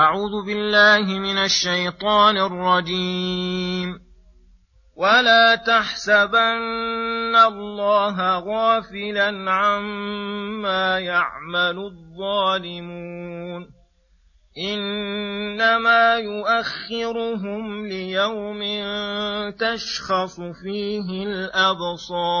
أعوذ بالله من الشيطان الرجيم. ولا تحسبن الله غافلا عما يعمل الظالمون. إنما يؤخرهم ليوم تشخص فيه الأبصار.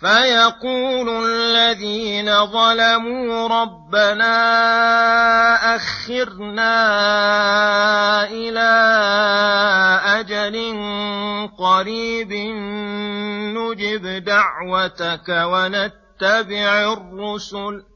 فيقول الذين ظلموا ربنا أخرنا إلى أجل قريب نجب دعوتك ونتبع الرسل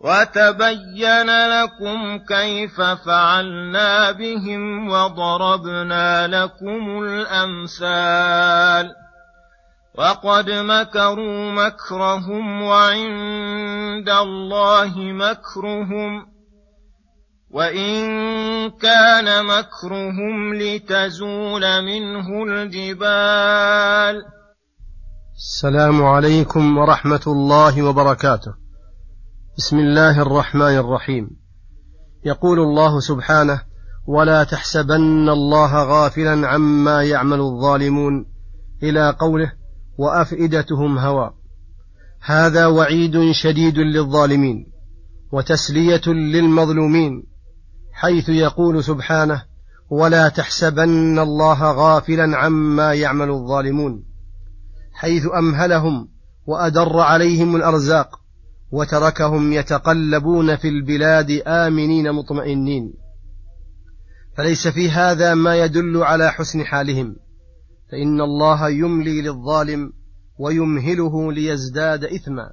وتبين لكم كيف فعلنا بهم وضربنا لكم الأمثال وقد مكروا مكرهم وعند الله مكرهم وإن كان مكرهم لتزول منه الجبال. السلام عليكم ورحمة الله وبركاته. بسم الله الرحمن الرحيم. يقول الله سبحانه ولا تحسبن الله غافلا عما يعمل الظالمون إلى قوله وأفئدتهم هوى هذا وعيد شديد للظالمين وتسلية للمظلومين حيث يقول سبحانه ولا تحسبن الله غافلا عما يعمل الظالمون حيث أمهلهم وأدر عليهم الأرزاق وتركهم يتقلبون في البلاد آمنين مطمئنين. فليس في هذا ما يدل على حسن حالهم. فإن الله يملي للظالم ويمهله ليزداد إثما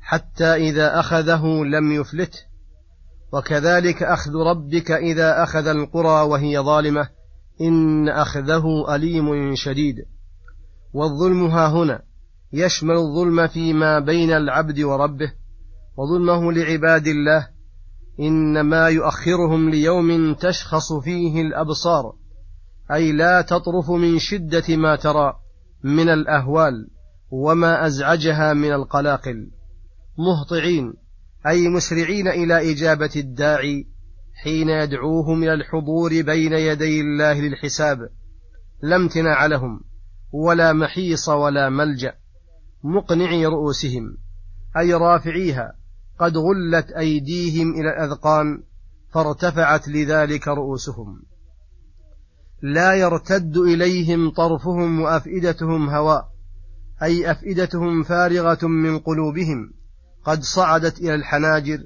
حتى إذا أخذه لم يفلته. وكذلك أخذ ربك إذا أخذ القرى وهي ظالمة إن أخذه أليم شديد. والظلم ها هنا يشمل الظلم فيما بين العبد وربه وظلمه لعباد الله إنما يؤخرهم ليوم تشخص فيه الأبصار أي لا تطرف من شدة ما ترى من الأهوال وما أزعجها من القلاقل. مهطعين أي مسرعين إلى إجابة الداعي حين يدعوهم إلى الحضور بين يدي الله للحساب لا امتناع لهم ولا محيص ولا ملجأ. مقنعي رؤوسهم أي رافعيها قد غلت أيديهم إلى الأذقان فارتفعت لذلك رؤوسهم. لا يرتد إليهم طرفهم وأفئدتهم هواء أي أفئدتهم فارغة من قلوبهم قد صعدت إلى الحناجر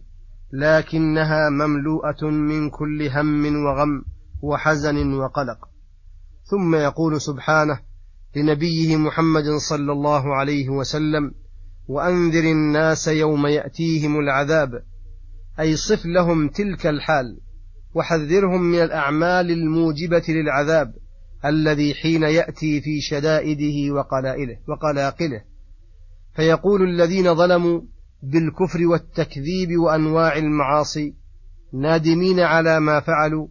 لكنها مملوءة من كل هم وغم وحزن وقلق. ثم يقول سبحانه لنبيه محمد صلى الله عليه وسلم وأنذر الناس يوم يأتيهم العذاب. أي صف لهم تلك الحال وحذرهم من الأعمال الموجبة للعذاب الذي حين يأتي في شدائده وقلائله وقلاقله. فيقول الذين ظلموا بالكفر والتكذيب وأنواع المعاصي نادمين على ما فعلوا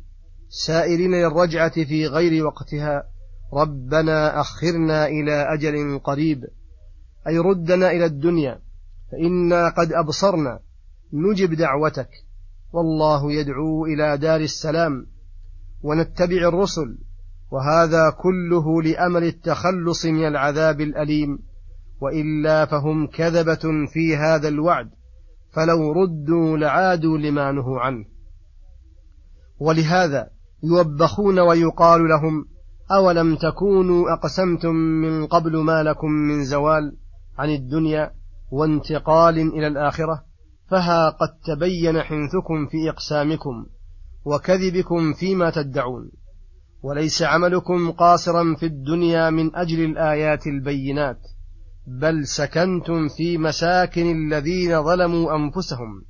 سائرين للرجعة في غير وقتها. ربنا أخرنا إلى أجل قريب. أي ردنا إلى الدنيا. فإنا قد أبصرنا. نجب دعوتك. والله يدعو إلى دار السلام. ونتبع الرسل. وهذا كله لأمل التخلص من العذاب الأليم. وإلا فهم كذبة في هذا الوعد. فلو ردوا لعادوا لما نهوا عنه. ولهذا يوبخون ويقال لهم أولم تكونوا أقسمتم من قبل ما لكم من زوال عن الدنيا وانتقال إلى الآخرة فها قد تبين حنثكم في إقسامكم وكذبكم فيما تدعون وليس عملكم قاصرا في الدنيا من أجل الآيات البينات بل سكنتم في مساكن الذين ظلموا أنفسهم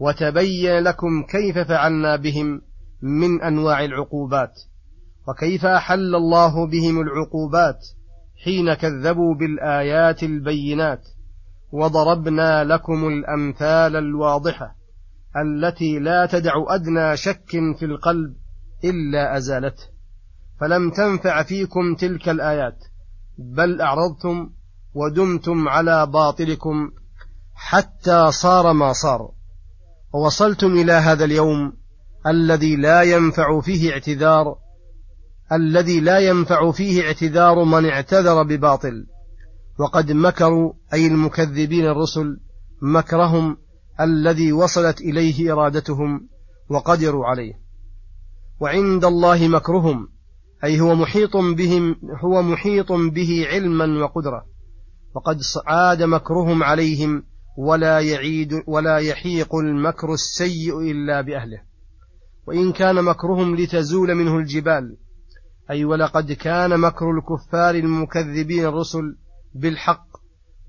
وتبين لكم كيف فعلنا بهم من أنواع العقوبات وكيف أحل الله بهم العقوبات حين كذبوا بالآيات البينات وضربنا لكم الأمثال الواضحة التي لا تدع أدنى شك في القلب إلا أزالته. فلم تنفع فيكم تلك الآيات بل أعرضتم ودمتم على باطلكم حتى صار ما صار. ووصلتم إلى هذا اليوم الذي لا ينفع فيه اعتذار الذي لا ينفع فيه اعتذار من اعتذر بباطل. وقد مكروا أي المكذبين الرسل مكرهم الذي وصلت إليه إرادتهم وقدروا عليه. وعند الله مكرهم أي هو محيط بهم هو محيط به علما وقدرة. وقد عاد مكرهم عليهم ولا يعيد ولا يحيق المكر السيء إلا بأهله. وإن كان مكرهم لتزول منه الجبال أي ولقد كان مكر الكفار المكذبين الرسل بالحق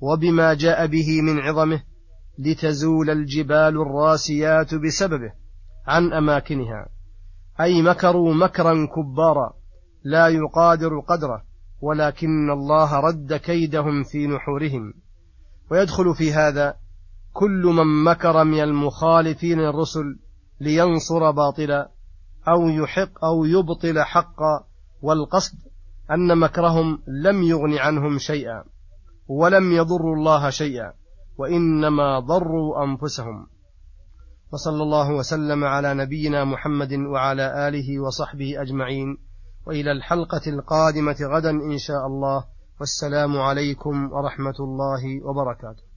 وبما جاء به من عظمه لتزول الجبال الراسيات بسببه عن أماكنها. أي مكروا مكرا كبارا لا يقادر قدره ولكن الله رد كيدهم في نحورهم. ويدخل في هذا كل من مكر من المخالفين الرسل لينصر باطلا أو يحق أو يبطل حقا والقصد أن مكرهم لم يغن عنهم شيئا ولم يضروا الله شيئا وإنما ضروا أنفسهم. وصلى الله وسلم على نبينا محمد وعلى آله وصحبه أجمعين. وإلى الحلقة القادمة غدا إن شاء الله. والسلام عليكم ورحمة الله وبركاته.